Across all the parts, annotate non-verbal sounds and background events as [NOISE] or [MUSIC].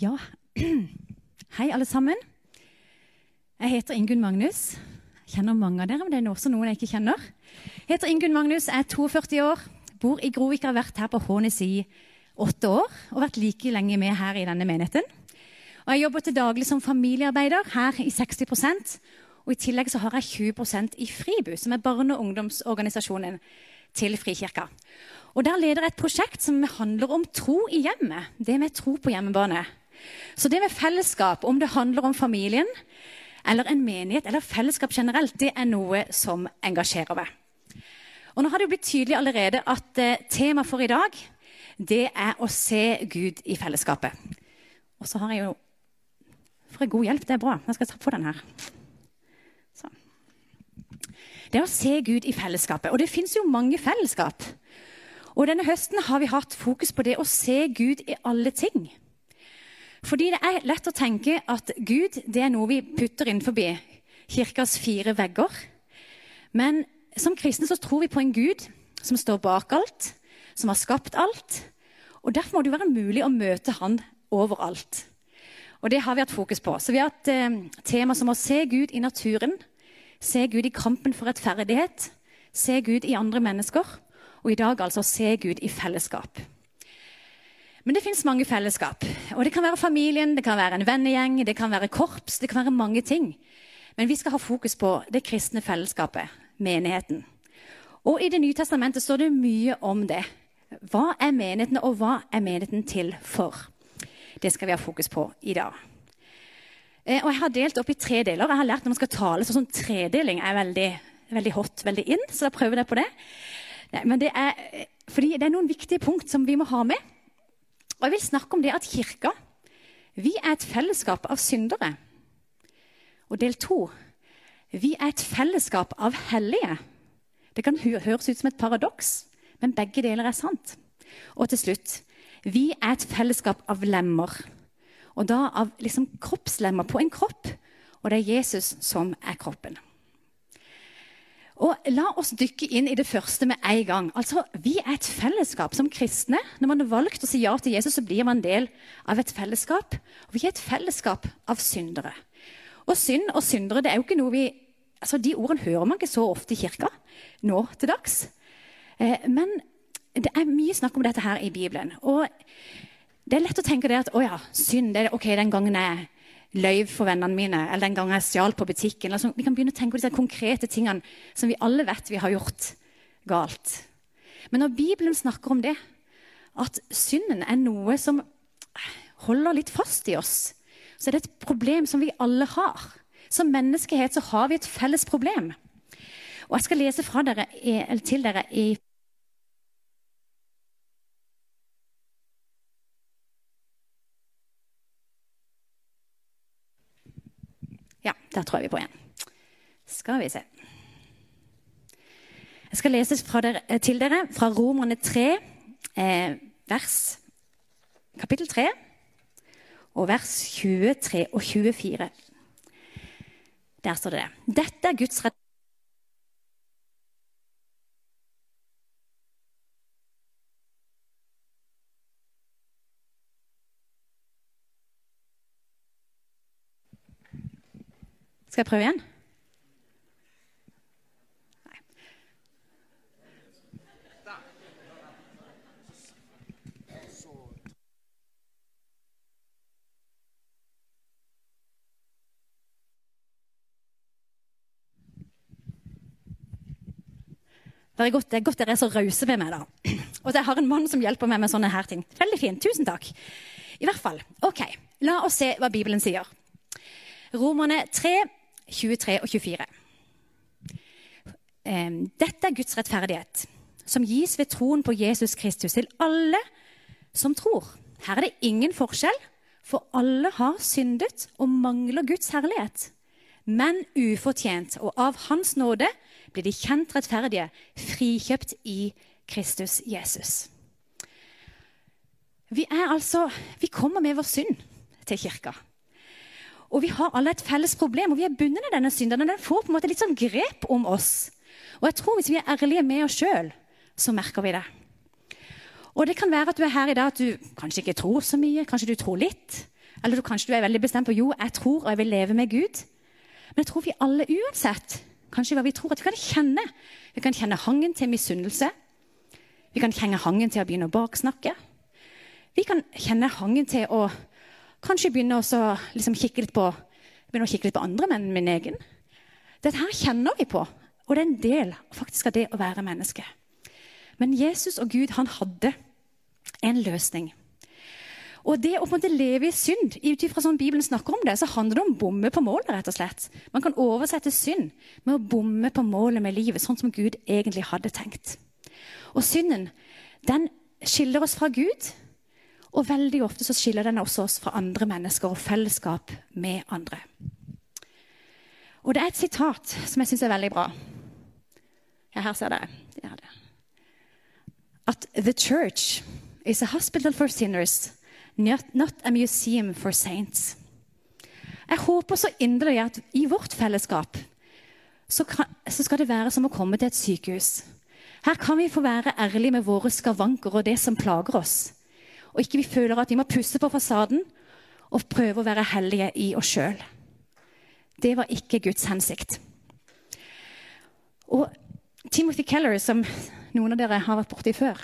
Ja, [CLEARS THROAT] hei alle sammen. Jeg heter Ingunn Magnus. Jeg kjenner mange av dere, men det er også noen jeg ikke kjenner. Jeg heter Ingunn Magnus, er 42 år, bor i Grovik, har vært her på Hånes i åtte år og vært like lenge med her i denne menigheten. Og jeg jobber til daglig som familiearbeider her i 60% og I tillegg så har jeg 20% i Fribu, som er barne- og ungdomsorganisasjonen til Frikirka. Og Der leder jeg et prosjekt som handler om tro i hjemmet. Det med tro på hjemmebane. Så det med fellesskap, om det handler om familien eller en menighet eller fellesskap generelt, det er noe som engasjerer meg. Og nå har det blitt tydelig allerede at eh, temaet for i dag det er å se Gud i fellesskapet. Og så har jeg jo For god hjelp, det er bra. Jeg skal ta på den her. Sånn. Det er å se Gud i fellesskapet. Og det fins jo mange fellesskap. Og denne høsten har vi hatt fokus på det å se Gud i alle ting. Fordi det er lett å tenke at Gud det er noe vi putter innenfor kirkas fire vegger. Men som kristne så tror vi på en Gud som står bak alt, som har skapt alt. Og Derfor må det være mulig å møte Han overalt. Og Det har vi hatt fokus på. Så Vi har hatt eh, tema som å se Gud i naturen, se Gud i kampen for rettferdighet, se Gud i andre mennesker, og i dag altså se Gud i fellesskap. Men det fins mange fellesskap. Og Det kan være familien, det kan være en vennegjeng, det kan være korps, det kan være mange ting. Men vi skal ha fokus på det kristne fellesskapet, menigheten. Og I Det nye testamentet står det mye om det. Hva er menigheten, og hva er menigheten til for? Det skal vi ha fokus på i dag. Eh, og Jeg har delt opp i tre deler. Jeg har lært når man skal tale, så sånn tredeling er veldig, veldig hot, veldig in, så da prøver jeg på det. Nei, men det er, fordi det er noen viktige punkt som vi må ha med. Og jeg vil snakke om det at kirka vi er et fellesskap av syndere. Og del to vi er et fellesskap av hellige. Det kan høres ut som et paradoks, men begge deler er sant. Og til slutt vi er et fellesskap av lemmer. Og da av liksom kroppslemmer på en kropp. Og det er Jesus som er kroppen. Og La oss dykke inn i det første med en gang. Altså, Vi er et fellesskap som kristne. Når man har valgt å si ja til Jesus, så blir man del av et fellesskap. Og Vi er et fellesskap av syndere. Og synd og syndere det er jo ikke noe vi, altså De ordene hører man ikke så ofte i kirka nå til dags. Eh, men det er mye snakk om dette her i Bibelen. Og det er lett å tenke det at å ja, synd det er ok, den gangen jeg løy for vennene mine, eller den gangen jeg stjal på butikken. Altså, vi kan begynne å tenke på disse konkrete tingene som vi alle vet vi har gjort galt. Men når Bibelen snakker om det, at synden er noe som holder litt fast i oss, så er det et problem som vi alle har. Som menneskehet så har vi et felles problem. Og Jeg skal lese dere, til dere i Ja, der tror jeg vi er på igjen. Skal vi se. Jeg skal lese dere, eh, til dere fra Romerne 3, eh, vers kapittel 3, og vers 23 og 24. Der står det det. Dette er Guds rett. Skal jeg prøve igjen? Det er, godt, det er godt dere er så rause med meg, da. Og jeg har en mann som hjelper meg med sånne her ting. Veldig fint. Tusen takk. I hvert fall. Ok, La oss se hva Bibelen sier. Romerne 3, 23 og 24. Dette er Guds rettferdighet, som gis ved troen på Jesus Kristus til alle som tror. Her er det ingen forskjell, for alle har syndet og mangler Guds herlighet. Men ufortjent, og av Hans nåde blir de kjent rettferdige, frikjøpt i Kristus Jesus. Vi, er altså, vi kommer med vår synd til kirka. Og vi har alle et felles problem, og vi er bundet av denne synden. og Den får på en måte litt sånn grep om oss. Og jeg tror hvis vi er ærlige med oss sjøl, så merker vi det. Og det kan være at du er her i dag at du kanskje ikke tror så mye, kanskje du tror litt. Eller du, kanskje du er veldig bestemt på jo, jeg tror og jeg vil leve med Gud. Men jeg tror vi alle uansett kanskje hva vi tror, at vi kan kjenne. Vi kan kjenne hangen til misunnelse. Vi kan kjenne hangen til å begynne å baksnakke. Vi kan kjenne hangen til å kanskje begynne å liksom kikke, litt på, begynne å kikke litt på andre menn min egen. Dette her kjenner vi på, og det er en del faktisk av det å være menneske. Men Jesus og Gud han hadde en løsning. Og det å på en måte leve i synd, ut ifra sånn Bibelen snakker om det, så handler det om bomme på målet. rett og slett. Man kan oversette synd med å bomme på målet med livet, sånn som Gud egentlig hadde tenkt. Og synden den skiller oss fra Gud, og veldig ofte så skiller den også oss fra andre mennesker og fellesskap med andre. Og det er et sitat som jeg syns er veldig bra. Ja, her ser dere. Det. At the church is a hospital for sinners, not a museum for saints. Jeg håper så inderlig at i vårt fellesskap så, kan, så skal det være som å komme til et sykehus. Her kan vi få være ærlige med våre skavanker og det som plager oss. Og ikke vi føler at vi må pusse på fasaden og prøve å være hellige i oss sjøl. Det var ikke Guds hensikt. Og Timothy Keller, som noen av dere har vært borti før,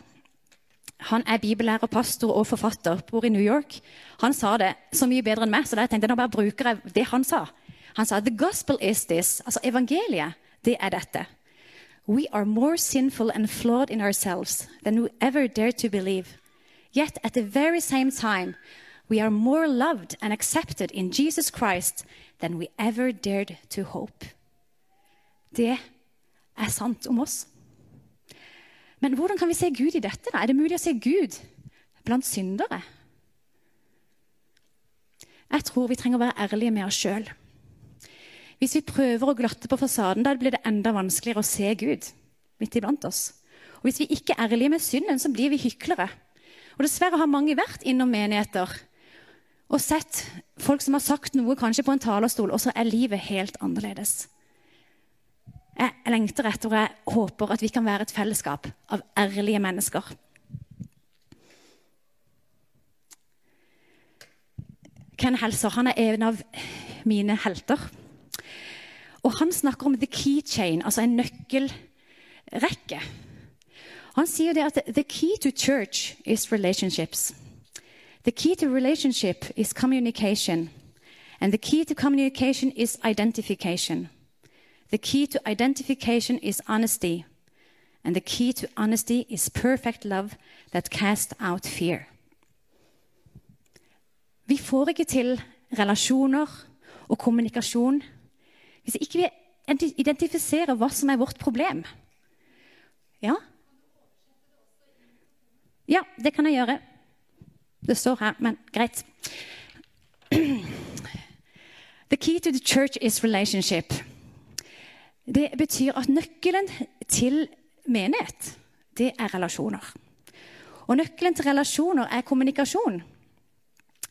han er bibellærer, pastor og forfatter, bor i New York. Han sa det så mye bedre enn meg, så da tenkte jeg nå bare bruker jeg det han sa. Han sa the gospel is this. Altså evangeliet, det er dette. We are more sinful and flawed in ourselves than we ever dare to believe. Yet at the very same time, we are more loved and accepted in Jesus Christ than we ever dared to hope. Det er sant om oss. Men hvordan kan vi se Gud i dette? da? Er det mulig å se Gud blant syndere? Jeg tror vi trenger å være ærlige med oss sjøl. Hvis vi prøver å glatte på fasaden, da blir det enda vanskeligere å se Gud midt iblant oss. Og Hvis vi ikke er ærlige med synden, så blir vi hyklere. Og Dessverre har mange vært innom menigheter og sett folk som har sagt noe kanskje på en talerstol, og så er livet helt annerledes. Jeg lengter etter og jeg håper at vi kan være et fellesskap av ærlige mennesker. Ken Helser han er en av mine helter. Og Han snakker om the key chain, altså en nøkkelrekke. Han sier det at the key to church is relationships. The key to relationship is communication. And the key to communication is identification. The key to identification is honesty. And the key to honesty is perfect love that casts out fear. Vi får ikke til relasjoner og kommunikasjon hvis ikke vi identifiserer hva som er vårt problem. Ja? Ja, det kan jeg gjøre. Det står her, men greit. [CLEARS THROAT] The key to the church is relationship. Det betyr at nøkkelen til menighet, det er relasjoner. Og nøkkelen til relasjoner er kommunikasjon.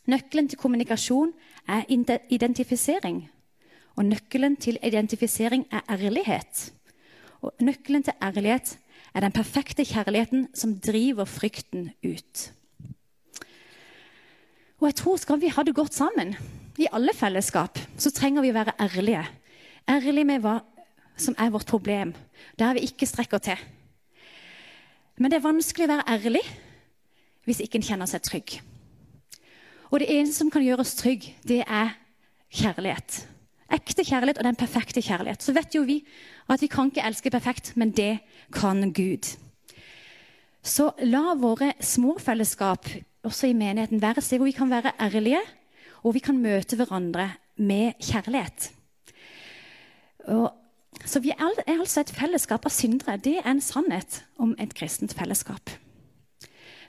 Nøkkelen til kommunikasjon er identifisering. Og nøkkelen til identifisering er ærlighet. Og nøkkelen til ærlighet er den perfekte kjærligheten som driver frykten ut. Og jeg tror Skal vi ha det godt sammen, i alle fellesskap, så trenger vi å være ærlige. Ærlige med hva som er vårt problem, der vi ikke strekker til. Men det er vanskelig å være ærlig hvis ikke en kjenner seg trygg. Og det eneste som kan gjøre oss trygg, det er kjærlighet. Ekte kjærlighet og den perfekte kjærlighet. Så vet jo vi at vi kan ikke elske perfekt, men det kan Gud. Så la våre små fellesskap også i menigheten være et sted hvor vi kan være ærlige, og vi kan møte hverandre med kjærlighet. Og så vi er altså et fellesskap av syndere. Det er en sannhet om et kristent fellesskap.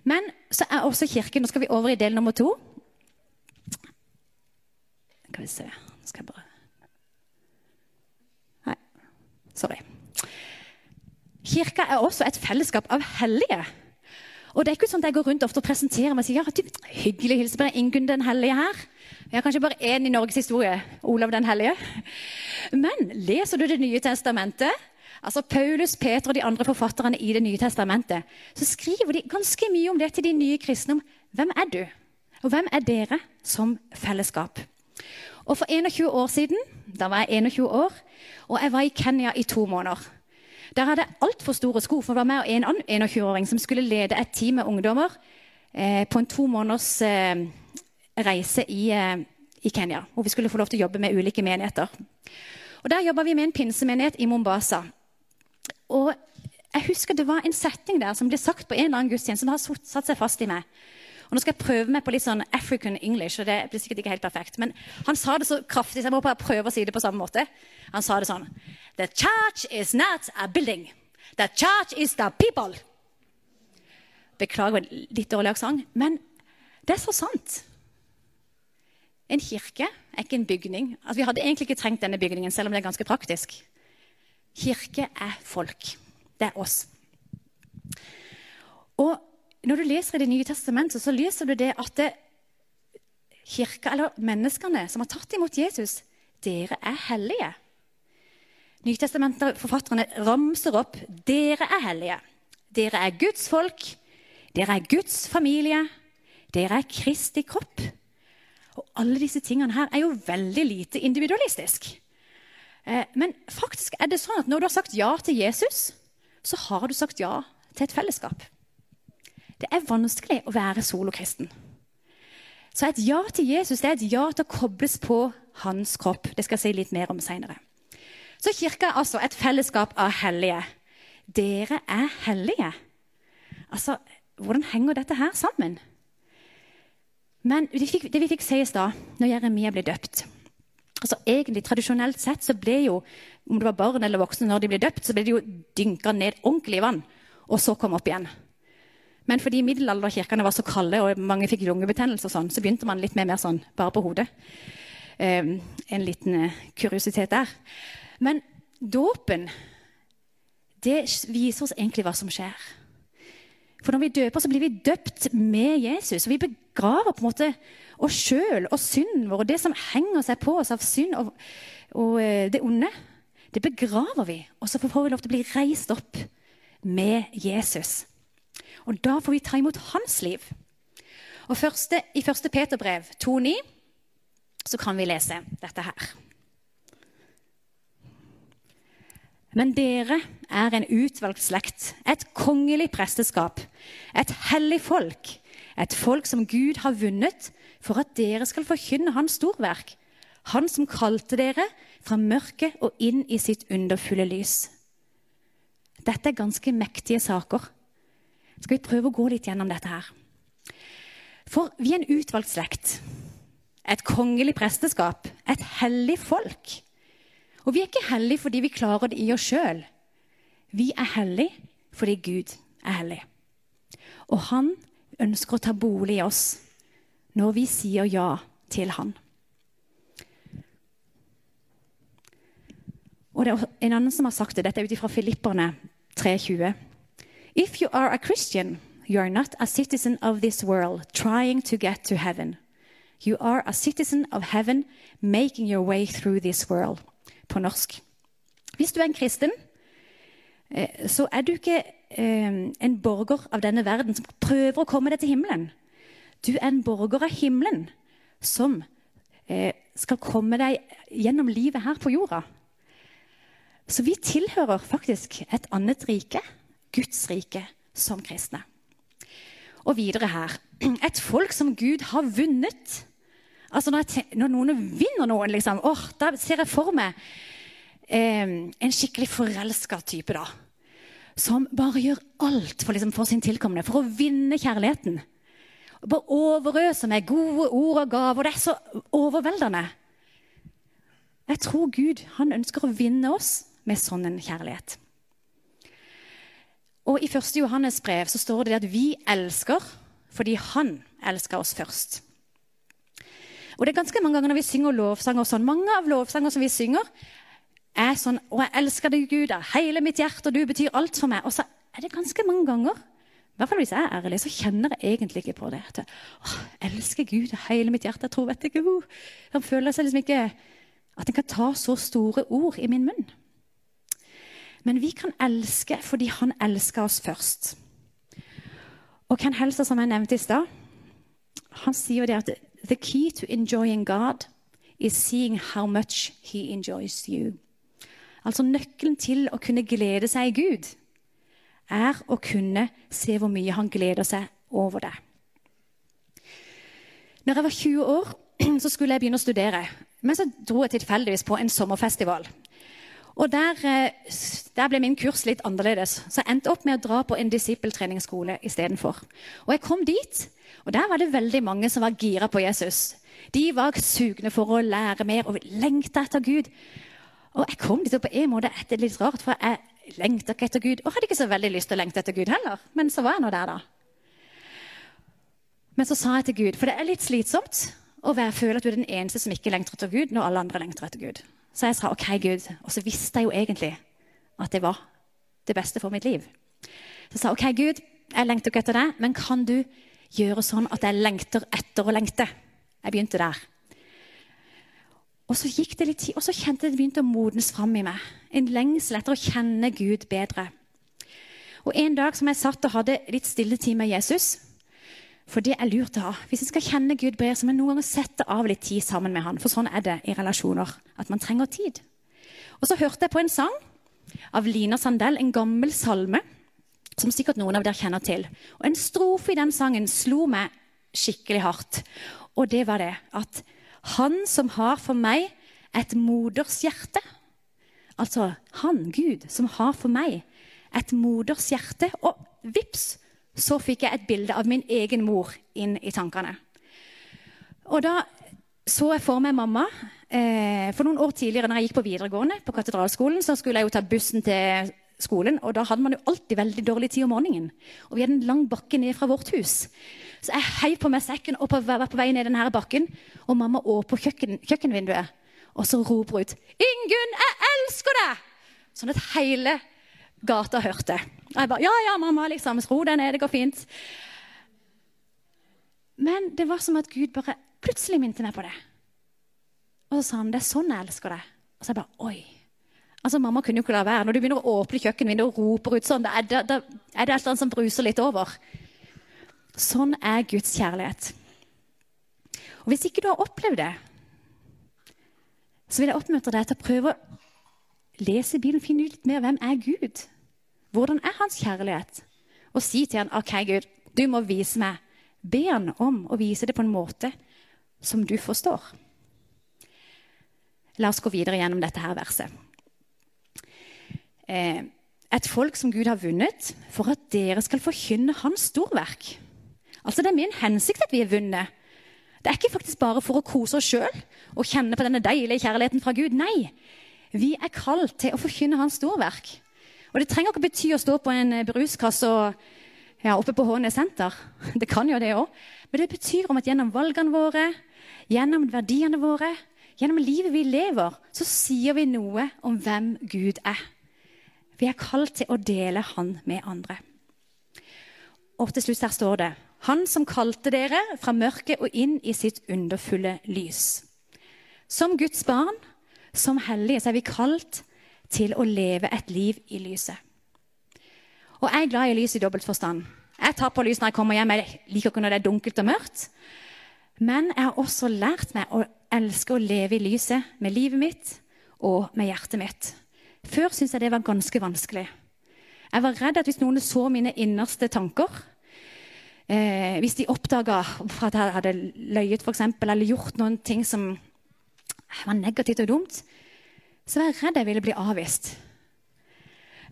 Men så er også Kirken Nå skal vi over i del nummer to. Skal vi se Nå skal jeg bare Nei, sorry. Kirka er også et fellesskap av hellige. Og det er ikke sånn at Jeg går rundt ofte og presenterer meg og sier ja, hyggelig hilse på Ingunn den hellige her. Vi har kanskje bare én i Norges historie, Olav den hellige. Men leser du Det nye testamentet, altså Paulus, Peter og de andre forfatterne i Det nye testamentet, så skriver de ganske mye om det til de nye kristne. om hvem er du? Og hvem er dere som fellesskap? Og For 21 år siden, da var jeg 21 år, og jeg var i Kenya i to måneder. Der hadde jeg altfor store sko, for det var meg og en annen 21-åring som skulle lede et team med ungdommer eh, på en to måneders eh, reise i, eh, i, Kenya. Hvor vi skulle få lov til å jobbe med ulike menigheter. Og Der jobba vi med en pinsemenighet i Mombasa. Og jeg husker Det var en setning der som ble sagt på en eller annen gudstjeneste som har satt seg fast i meg. Og Nå skal jeg prøve meg på litt sånn African English. og det blir sikkert ikke helt perfekt, Men han sa det så kraftig, så jeg må bare prøve å si det på samme måte. Han sa det sånn The church is not a building. The church is the people. Beklager litt dårlig aksent, men det er så sant. En kirke er ikke en bygning. Altså, vi hadde egentlig ikke trengt denne bygningen, selv om det er ganske praktisk. Kirke er folk. Det er oss. Og når du leser i Det nye testamentet, så leser du det at det, kirka, eller menneskene som har tatt imot Jesus, dere er hellige. Nytestamentet-forfatterne ramser opp dere er hellige. Dere er Guds folk. Dere er Guds familie. Dere er Kristi kropp. Og alle disse tingene her er jo veldig lite individualistisk. Eh, men faktisk er det sånn at når du har sagt ja til Jesus, så har du sagt ja til et fellesskap. Det er vanskelig å være solokristen. Så et ja til Jesus det er et ja til å kobles på hans kropp. Det skal jeg si litt mer om senere. Så kirka er altså et fellesskap av hellige. Dere er hellige. Altså, hvordan henger dette her sammen? Men det fikk, det vi fikk se i stad, når Jeremia ble døpt altså egentlig Tradisjonelt sett så ble jo, om det var barn eller voksne, når de ble døpt, så ble de jo dynka ned ordentlig i vann, og så kom opp igjen. Men fordi middelalderkirkene var så kalde og mange fikk lungebetennelse, og sånn, så begynte man litt mer, mer sånn bare på hodet. Um, en liten uh, kuriositet der. Men dåpen det viser oss egentlig hva som skjer. For når vi døper, så blir vi døpt med Jesus. og Vi begraver på en måte oss sjøl og synden vår og det som henger seg på oss av synd og, og uh, det onde. Det begraver vi, og så får vi lov til å bli reist opp med Jesus. Og da får vi ta imot hans liv. Og første, I 1. Peterbrev 2,9 så kan vi lese dette her. Men dere er en utvalgt slekt, et kongelig presteskap, et hellig folk, et folk som Gud har vunnet for at dere skal forkynne Hans storverk, Han som kalte dere fra mørket og inn i sitt underfulle lys. Dette er ganske mektige saker skal vi prøve å gå litt gjennom dette her. For vi er en utvalgt slekt. Et kongelig presteskap. Et hellig folk. Og vi er ikke hellige fordi vi klarer det i oss sjøl. Vi er hellige fordi Gud er hellig. Og han ønsker å ta bolig i oss når vi sier ja til han. Og det er En annen som har sagt det. Dette er ut fra Filipperne 3,20. If you are a Christian, you are not a citizen of this world trying to get to heaven. You are a citizen of heaven making your way through this world. På norsk. Hvis du er en kristen, eh, så er du ikke eh, en borger av denne verden som prøver å komme deg til himmelen. Du er en borger av himmelen som eh, skal komme deg gjennom livet her på jorda. Så vi tilhører faktisk et annet rike. Guds rike som kristne. Og videre her Et folk som Gud har vunnet. Altså Når, når noen vinner noen, liksom, oh, da ser jeg for meg eh, en skikkelig forelska type. da, Som bare gjør alt for, liksom, for sin tilkommende, for å vinne kjærligheten. Bare overøser med gode ord og gaver. Det er så overveldende. Jeg tror Gud han ønsker å vinne oss med sånn en kjærlighet. Og I 1. Johannes brev så står det at vi elsker fordi han elsker oss først. Og det er ganske mange ganger når vi synger lovsanger sånn, Mange av lovsanger som vi synger, er sånn Og jeg elsker deg, Gud, av hele mitt hjerte, og du betyr alt for meg.' Og så er det ganske mange ganger i hvert fall hvis jeg er ærlig, så kjenner jeg egentlig ikke på det. At elsker Gud av hele mitt hjerte. Jeg tror vet ikke, Han føler seg liksom ikke At en kan ta så store ord i min munn. Men vi kan elske fordi han elsker oss først. Og Ken Helser, som jeg nevnte i stad, han sier det at The key to enjoying God is seeing how much he enjoys you. Altså nøkkelen til å kunne glede seg i Gud er å kunne se hvor mye han gleder seg over det. Når jeg var 20 år, [CLEARS THROAT] så skulle jeg begynne å studere. Men så dro jeg tilfeldigvis på en sommerfestival. Og der, eh, der, ble min kurs litt annerledes, så jeg endte opp med å dra på en disippeltreningsskole istedenfor. Og jeg kom dit, og der var det veldig mange som var gira på Jesus. De var sugne for å lære mer og lengta etter Gud. Og jeg kom dit på en måte etter litt rart, for jeg lengta ikke etter Gud. Og hadde ikke så veldig lyst til å lengte etter Gud heller. Men så var jeg nå der, da. Men så sa jeg til Gud, for det er litt slitsomt å føle at du er den eneste som ikke lengter etter Gud, når alle andre lengter etter Gud. Så jeg sa OK, Gud. Og så visste jeg jo egentlig at det var det beste for mitt liv. Så jeg sa OK, Gud, jeg lengter ikke etter deg, men kan du gjøre sånn at jeg lengter etter å lengte? Jeg begynte der. Og så gikk det litt tid, og så kjente det begynte å modnes fram i meg. En lengsel etter å kjenne Gud bedre. Og En dag som jeg satt og hadde litt stilletid med Jesus For det er lurt å ha. Hvis jeg skal kjenne Gud bedre, så må jeg noen ganger sette av litt tid sammen med han. For sånn er det i relasjoner. At man trenger tid. Og så hørte jeg på en sang av Lina Sandell, en gammel salme som sikkert noen av dere kjenner til. Og En strofe i den sangen slo meg skikkelig hardt. Og det var det at han som har for meg et modershjerte Altså han, Gud, som har for meg et modershjerte. Og vips, så fikk jeg et bilde av min egen mor inn i tankene. Og da så jeg for meg mamma. Eh, for noen år tidligere når jeg gikk på videregående, på katedralskolen, så skulle jeg jo ta bussen til skolen, og da hadde man jo alltid veldig dårlig tid om morgenen. Og vi hadde en lang bakke ned fra vårt hus. Så jeg heiv på meg sekken og var på vei ned denne bakken. Og mamma åpner kjøkken, kjøkkenvinduet, og så roper hun ut 'Ingunn, jeg elsker deg!' Sånn at hele gata hørte. Og jeg bare 'Ja, ja, mamma, liksom, ro deg ned, det går fint'. Men det var som at Gud bare plutselig minte meg på det. Og så sa han 'Det er sånn jeg elsker deg'. Og så jeg bare 'Oi'. Altså, Mamma kunne jo ikke la være. Når du begynner å åpne kjøkkenvinduet og roper ut sånn, da er det, da er det et eller annet som bruser litt over. Sånn er Guds kjærlighet. Og Hvis ikke du har opplevd det, så vil jeg oppmuntre deg til å prøve å lese Bibelen, finne ut litt mer hvem er Gud. Hvordan er hans kjærlighet? Og si til han, OK, Gud, du må vise meg. Be han om å vise det på en måte som du forstår. La oss gå videre gjennom dette her verset. Eh, et folk som Gud har vunnet for at dere skal forkynne hans storverk. Altså Det er min hensikt at vi er vunnet. Det er ikke faktisk bare for å kose oss sjøl og kjenne på denne deilige kjærligheten fra Gud. Nei, vi er kalt til å forkynne hans storverk. Og Det trenger ikke bety å stå på en bruskasse ja, oppe på Hånes senter. [LAUGHS] Det kan jo det òg. Men det betyr om at gjennom valgene våre, gjennom verdiene våre, gjennom livet vi lever, så sier vi noe om hvem Gud er. Vi er kalt til å dele Han med andre. Og til slutt her står det han som kalte dere fra mørket og inn i sitt underfulle lys. Som Guds barn, som hellige, så er vi kalt til å leve et liv i lyset. Og jeg er glad i lys i dobbelt forstand. Jeg tar på lys når jeg kommer hjem. Jeg liker ikke når det er dunkelt og mørkt. Men jeg har også lært meg å elske å leve i lyset med livet mitt og med hjertet mitt. Før syntes jeg det var ganske vanskelig. Jeg var redd at hvis noen så mine innerste tanker, Eh, hvis de oppdaga at jeg hadde løyet for eksempel, eller gjort noen ting som var negativt og dumt, så var jeg redd jeg ville bli avvist.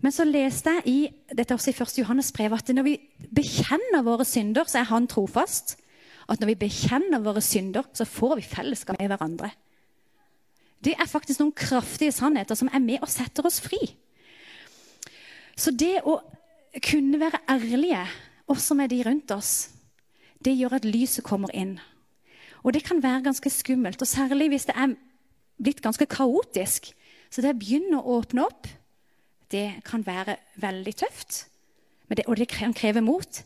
Men så leste jeg i dette også i 1. Johannes brev at når vi bekjenner våre synder, så er Han trofast. At når vi bekjenner våre synder, så får vi fellesskap med hverandre. Det er faktisk noen kraftige sannheter som er med og setter oss fri. Så det å kunne være ærlige også med de rundt oss, det gjør at lyset kommer inn. Og det kan være ganske skummelt, og særlig hvis det er blitt ganske kaotisk. Så det å begynne å åpne opp, det kan være veldig tøft. Det, og det kan kreve mot.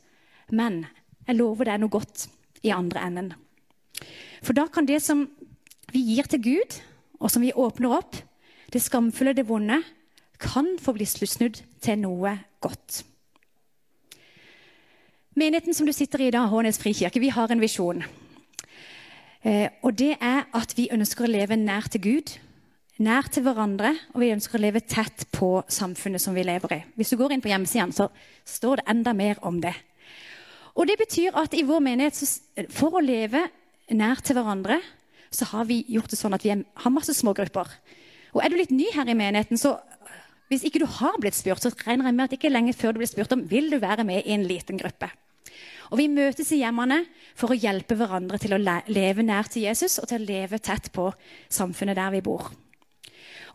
Men jeg lover deg noe godt i andre enden. For da kan det som vi gir til Gud, og som vi åpner opp, det skamfulle, det vonde, kan få bli snudd til noe godt. Menigheten som du sitter i i dag, Hånes frikirke, vi har en visjon. Eh, og det er at vi ønsker å leve nær til Gud, nær til hverandre, og vi ønsker å leve tett på samfunnet som vi lever i. Hvis du går inn på hjemmesiden, så står det enda mer om det. Og det betyr at i vår menighet, for å leve nær til hverandre, så har vi gjort det sånn at vi har masse smågrupper. Og er du litt ny her i menigheten, så hvis ikke du har blitt spurt, så regner jeg med at ikke lenge før du blir spurt om vil du være med i en liten gruppe. Og Vi møtes i hjemmene for å hjelpe hverandre til å leve nær til Jesus og til å leve tett på samfunnet der vi bor.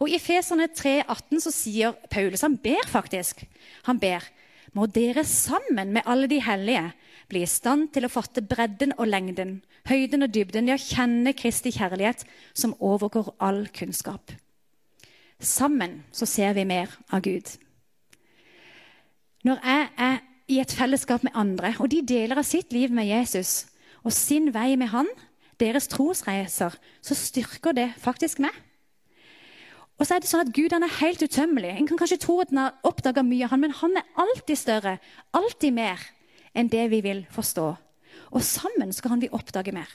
Og I Feserne 3,18 så sier Paulus, han ber faktisk, han ber, må dere sammen med alle de hellige bli i stand til å fatte bredden og lengden, høyden og dybden, å kjenne Kristi kjærlighet som overgår all kunnskap. Sammen så ser vi mer av Gud. Når jeg er i et fellesskap med andre, og de deler av sitt liv med Jesus og sin vei med han, deres trosreiser, så styrker det faktisk meg. Og så er det sånn at Gud han er helt utømmelig. En kan kanskje tro at han har oppdaga mye, han, men han er alltid større, alltid mer enn det vi vil forstå. Og sammen skal han vi oppdage mer.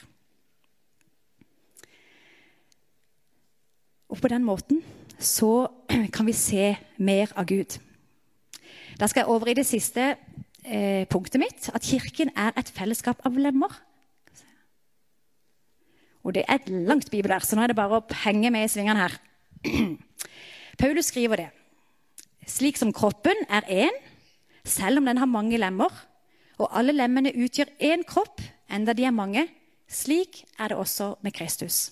Og på den måten så [CLEARS THROAT] kan vi se mer av Gud. Da skal jeg over i det siste eh, punktet mitt, at Kirken er et fellesskap av lemmer. Og det er et langt bibelvers, så nå er det bare å henge med i svingene her. [CLEARS THROAT] Paulus skriver det. Slik som kroppen er én, selv om den har mange lemmer, og alle lemmene utgjør én kropp, enda de er mange, slik er det også med Kristus.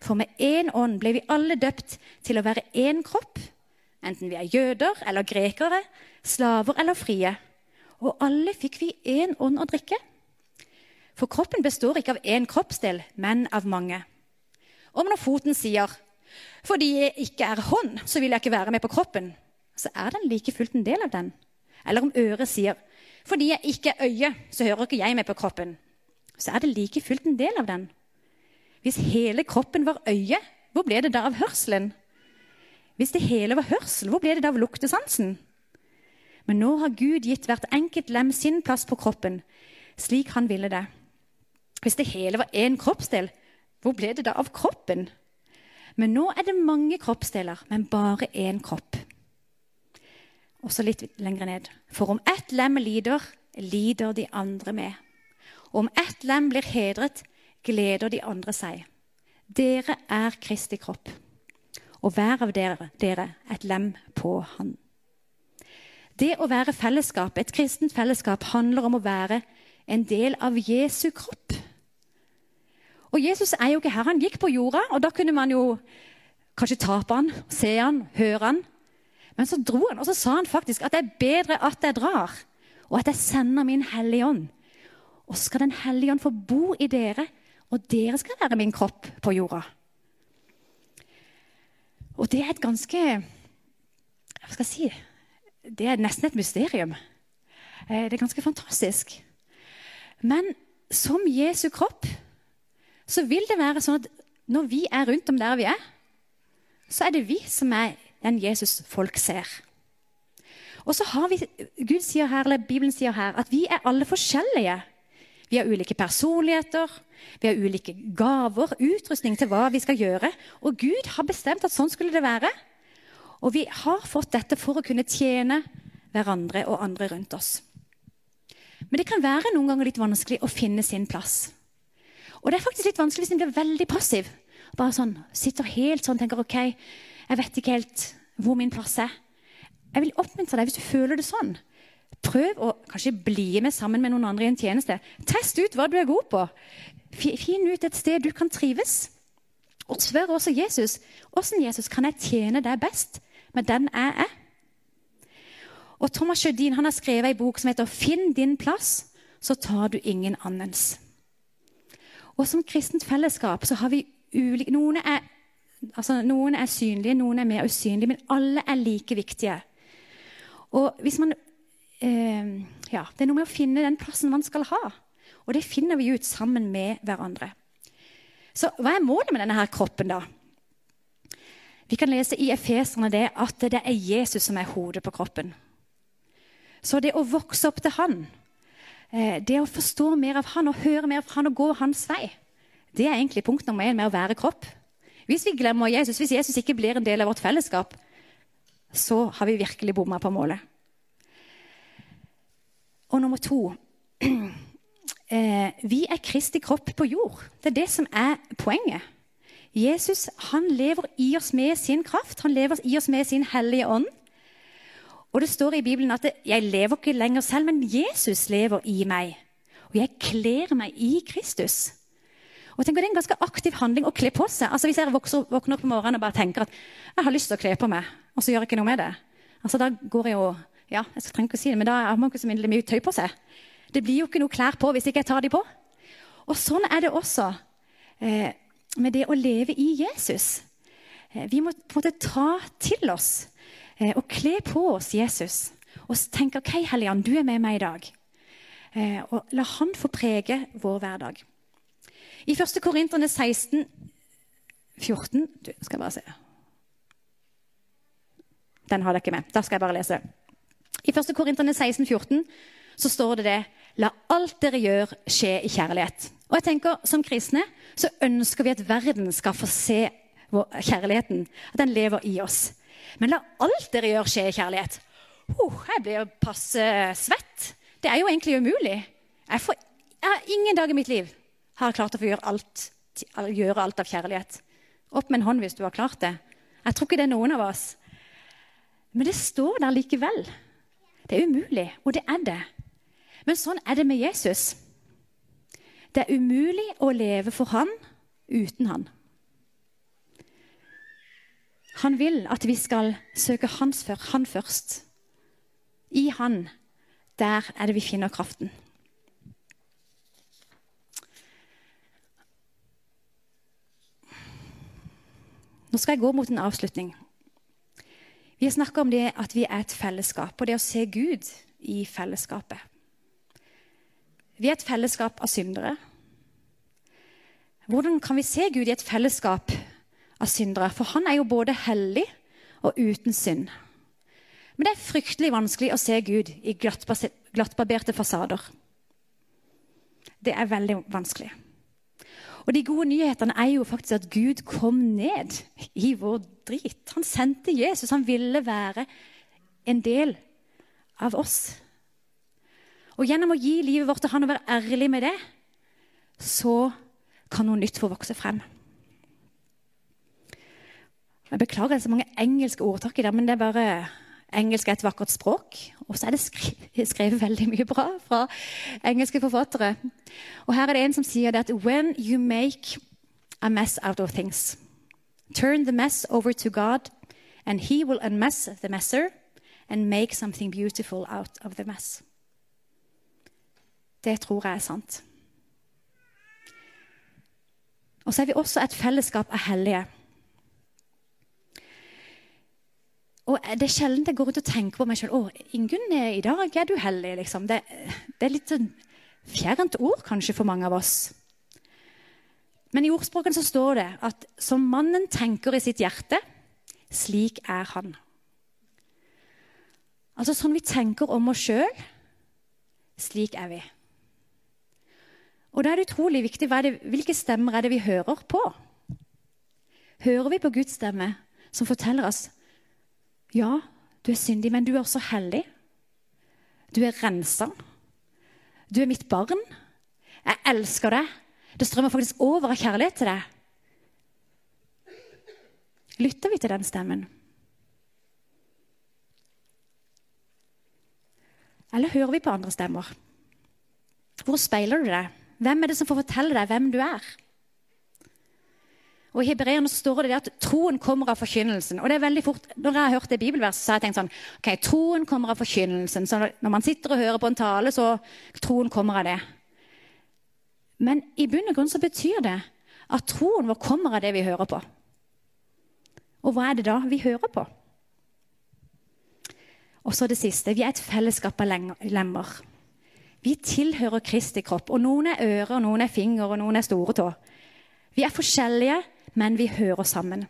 For med én ånd ble vi alle døpt til å være én kropp, enten vi er jøder eller grekere, slaver eller frie. Og alle fikk vi én ånd å drikke. For kroppen består ikke av én kroppsdel, men av mange. Og når foten sier 'fordi jeg ikke er hånd, så vil jeg ikke være med på kroppen', så er den like fullt en del av den. Eller om øret sier 'fordi jeg ikke er øye, så hører ikke jeg med på kroppen', så er det like fullt en del av den. Hvis hele kroppen var øye, hvor ble det da av hørselen? Hvis det hele var hørsel, hvor ble det da av luktesansen? Men nå har Gud gitt hvert enkelt lem sin plass på kroppen, slik han ville det. Hvis det hele var én kroppsdel, hvor ble det da av kroppen? Men nå er det mange kroppsdeler, men bare én kropp. Og så litt lenger ned. For om ett lem lider, lider de andre med. Og om ett lem blir hedret, gleder de andre seg. Dere er Kristi kropp, og hver av dere, dere et lem på Han. Det å være fellesskap, et kristent fellesskap handler om å være en del av Jesu kropp. Og Jesus er jo ikke her. Han gikk på jorda, og da kunne man jo kanskje tape han, se han, høre han. Men så dro han, og så sa han faktisk at det er bedre at jeg drar, og at jeg sender min Hellige Ånd. Og skal Den hellige ånd få bo i dere, og dere skal være min kropp på jorda. Og det er et ganske Hva skal jeg si det er nesten et mysterium. Eh, det er ganske fantastisk. Men som Jesu kropp så vil det være sånn at når vi er rundt om der vi er, så er det vi som er den Jesus folk ser. Og så har vi, Gud sier her, eller Bibelen sier her at vi er alle forskjellige. Vi har ulike personligheter, vi har ulike gaver, utrustning til hva vi skal gjøre. Og Gud har bestemt at sånn skulle det være. Og vi har fått dette for å kunne tjene hverandre og andre rundt oss. Men det kan være noen ganger litt vanskelig å finne sin plass. Og det er faktisk litt vanskelig hvis en blir veldig passiv. Bare sånn, Sitter helt sånn tenker ok, jeg vet ikke helt hvor min plass er. Jeg vil oppmuntre deg hvis du føler det sånn. Prøv å kanskje bli med sammen med noen andre i en tjeneste. Test ut hva du er god på. Finn ut et sted du kan trives. Og spør også Jesus hvordan Jesus kan jeg tjene deg best med den jeg er. Og Thomas Sjødin har skrevet ei bok som heter 'Finn din plass, så tar du ingen annens'. Og Som kristent fellesskap så har vi ulike noen er, altså, noen er synlige, noen er mer usynlige, men alle er like viktige. Og hvis man, eh, ja, Det er noe med å finne den plassen man skal ha. Og det finner vi ut sammen med hverandre. Så hva er målet med denne her kroppen, da? Vi kan lese i Efeserne det at det er Jesus som er hodet på kroppen. Så det å vokse opp til han, det å forstå mer av han og høre mer av han og gå hans vei, Det er egentlig punkt nummer én med å være kropp. Hvis vi glemmer Jesus, hvis Jesus ikke blir en del av vårt fellesskap, så har vi virkelig bomma på målet. Og nummer to [CLEARS THROAT] eh, Vi er Kristi kropp på jord. Det er det som er poenget. Jesus han lever i oss med sin kraft, han lever i oss med sin hellige ånd. Og Det står i Bibelen at 'jeg lever ikke lenger selv, men Jesus lever i meg'. Og jeg kler meg i Kristus. Og tenk at Det er en ganske aktiv handling å kle på seg. Altså Hvis jeg vokser, våkner opp på morgenen og bare tenker at jeg har lyst til å kle på meg, og så gjør jeg ikke noe med det, altså da går jeg jo, ja, jeg trenger ikke å si det, men da har man ikke så mye tøy på seg. Det blir jo ikke noe klær på hvis ikke jeg tar de på. Og sånn er det også. Eh, med det å leve i Jesus. Eh, vi må på en måte ta til oss og kle på oss Jesus. Og tenke OK, Helligånd, du er med meg i dag. Eh, og la Han få prege vår hverdag. I 1. Korinterne 16, 14 du, Skal jeg bare se. Den har dere med. Da skal jeg bare lese. I 1. Korinterne 16, 14 så står det det La alt dere gjør, skje i kjærlighet. Og jeg tenker, Som kristne så ønsker vi at verden skal få se kjærligheten. At den lever i oss. Men la alt dere gjør, skje i kjærlighet. Oh, jeg blir passe svett. Det er jo egentlig umulig. Jeg, får, jeg har ingen dag i mitt liv har jeg klart å få gjøre alt, gjøre alt av kjærlighet. Opp med en hånd hvis du har klart det. Jeg tror ikke det er noen av oss. Men det står der likevel. Det er umulig, og det er det. Men sånn er det med Jesus. Det er umulig å leve for han uten han. Han vil at vi skal søke hans før, han først. I han, der er det vi finner kraften. Nå skal jeg gå mot en avslutning. Vi har snakka om det at vi er et fellesskap, og det å se Gud i fellesskapet. Vi er et fellesskap av syndere. Hvordan kan vi se Gud i et fellesskap av syndere? For han er jo både hellig og uten synd. Men det er fryktelig vanskelig å se Gud i glattbarberte fasader. Det er veldig vanskelig. Og de gode nyhetene er jo faktisk at Gud kom ned i vår drit. Han sendte Jesus. Han ville være en del av oss. Og gjennom å gi livet vårt til han og være ærlig med det, så kan noe nytt få vokse frem. Jeg beklager det er så mange engelske ordtak i det, men det er bare engelsk er et vakkert språk. Og så er det skrevet, [LAUGHS] skrevet veldig mye bra fra engelske forfattere. Og her er det en som sier det at When you make a mess out of things, turn the mess over to God, and he will unmess the messer and make something beautiful out of the mess. Det tror jeg er sant. Og så er vi også et fellesskap av hellige. Og Det er sjelden jeg går ut og tenker på meg selv å, Ingunn, i dag er du heldig.' Liksom. Det, det, er litt sånn fjernt ord kanskje for mange av oss. Men i ordspråken så står det at som mannen tenker i sitt hjerte, slik er han. Altså sånn vi tenker om oss sjøl, slik er vi. Og da er det utrolig viktig det, hvilke stemmer er det vi hører på. Hører vi på Guds stemme, som forteller oss ja, du er syndig, men du er også hellig. Du er rensa. Du er mitt barn. Jeg elsker deg. Det strømmer faktisk over av kjærlighet til deg. Lytter vi til den stemmen? Eller hører vi på andre stemmer? Hvor speiler du deg? Hvem er det som får fortelle deg hvem du er? Og I Hebreerne står det at troen kommer av forkynnelsen. Og det er veldig fort, Når jeg har hørt det bibelverset, så har jeg tenkt sånn ok, Troen kommer av forkynnelsen. Så Når man sitter og hører på en tale, så troen kommer av det. Men i bunn og grunn så betyr det at troen vår kommer av det vi hører på. Og hva er det da vi hører på? Og så det siste. Vi er et fellesskap av lemmer. Vi tilhører Kristi kropp. Og noen er ører, noen er fingre, og noen er store tå. Vi er forskjellige, men vi hører sammen.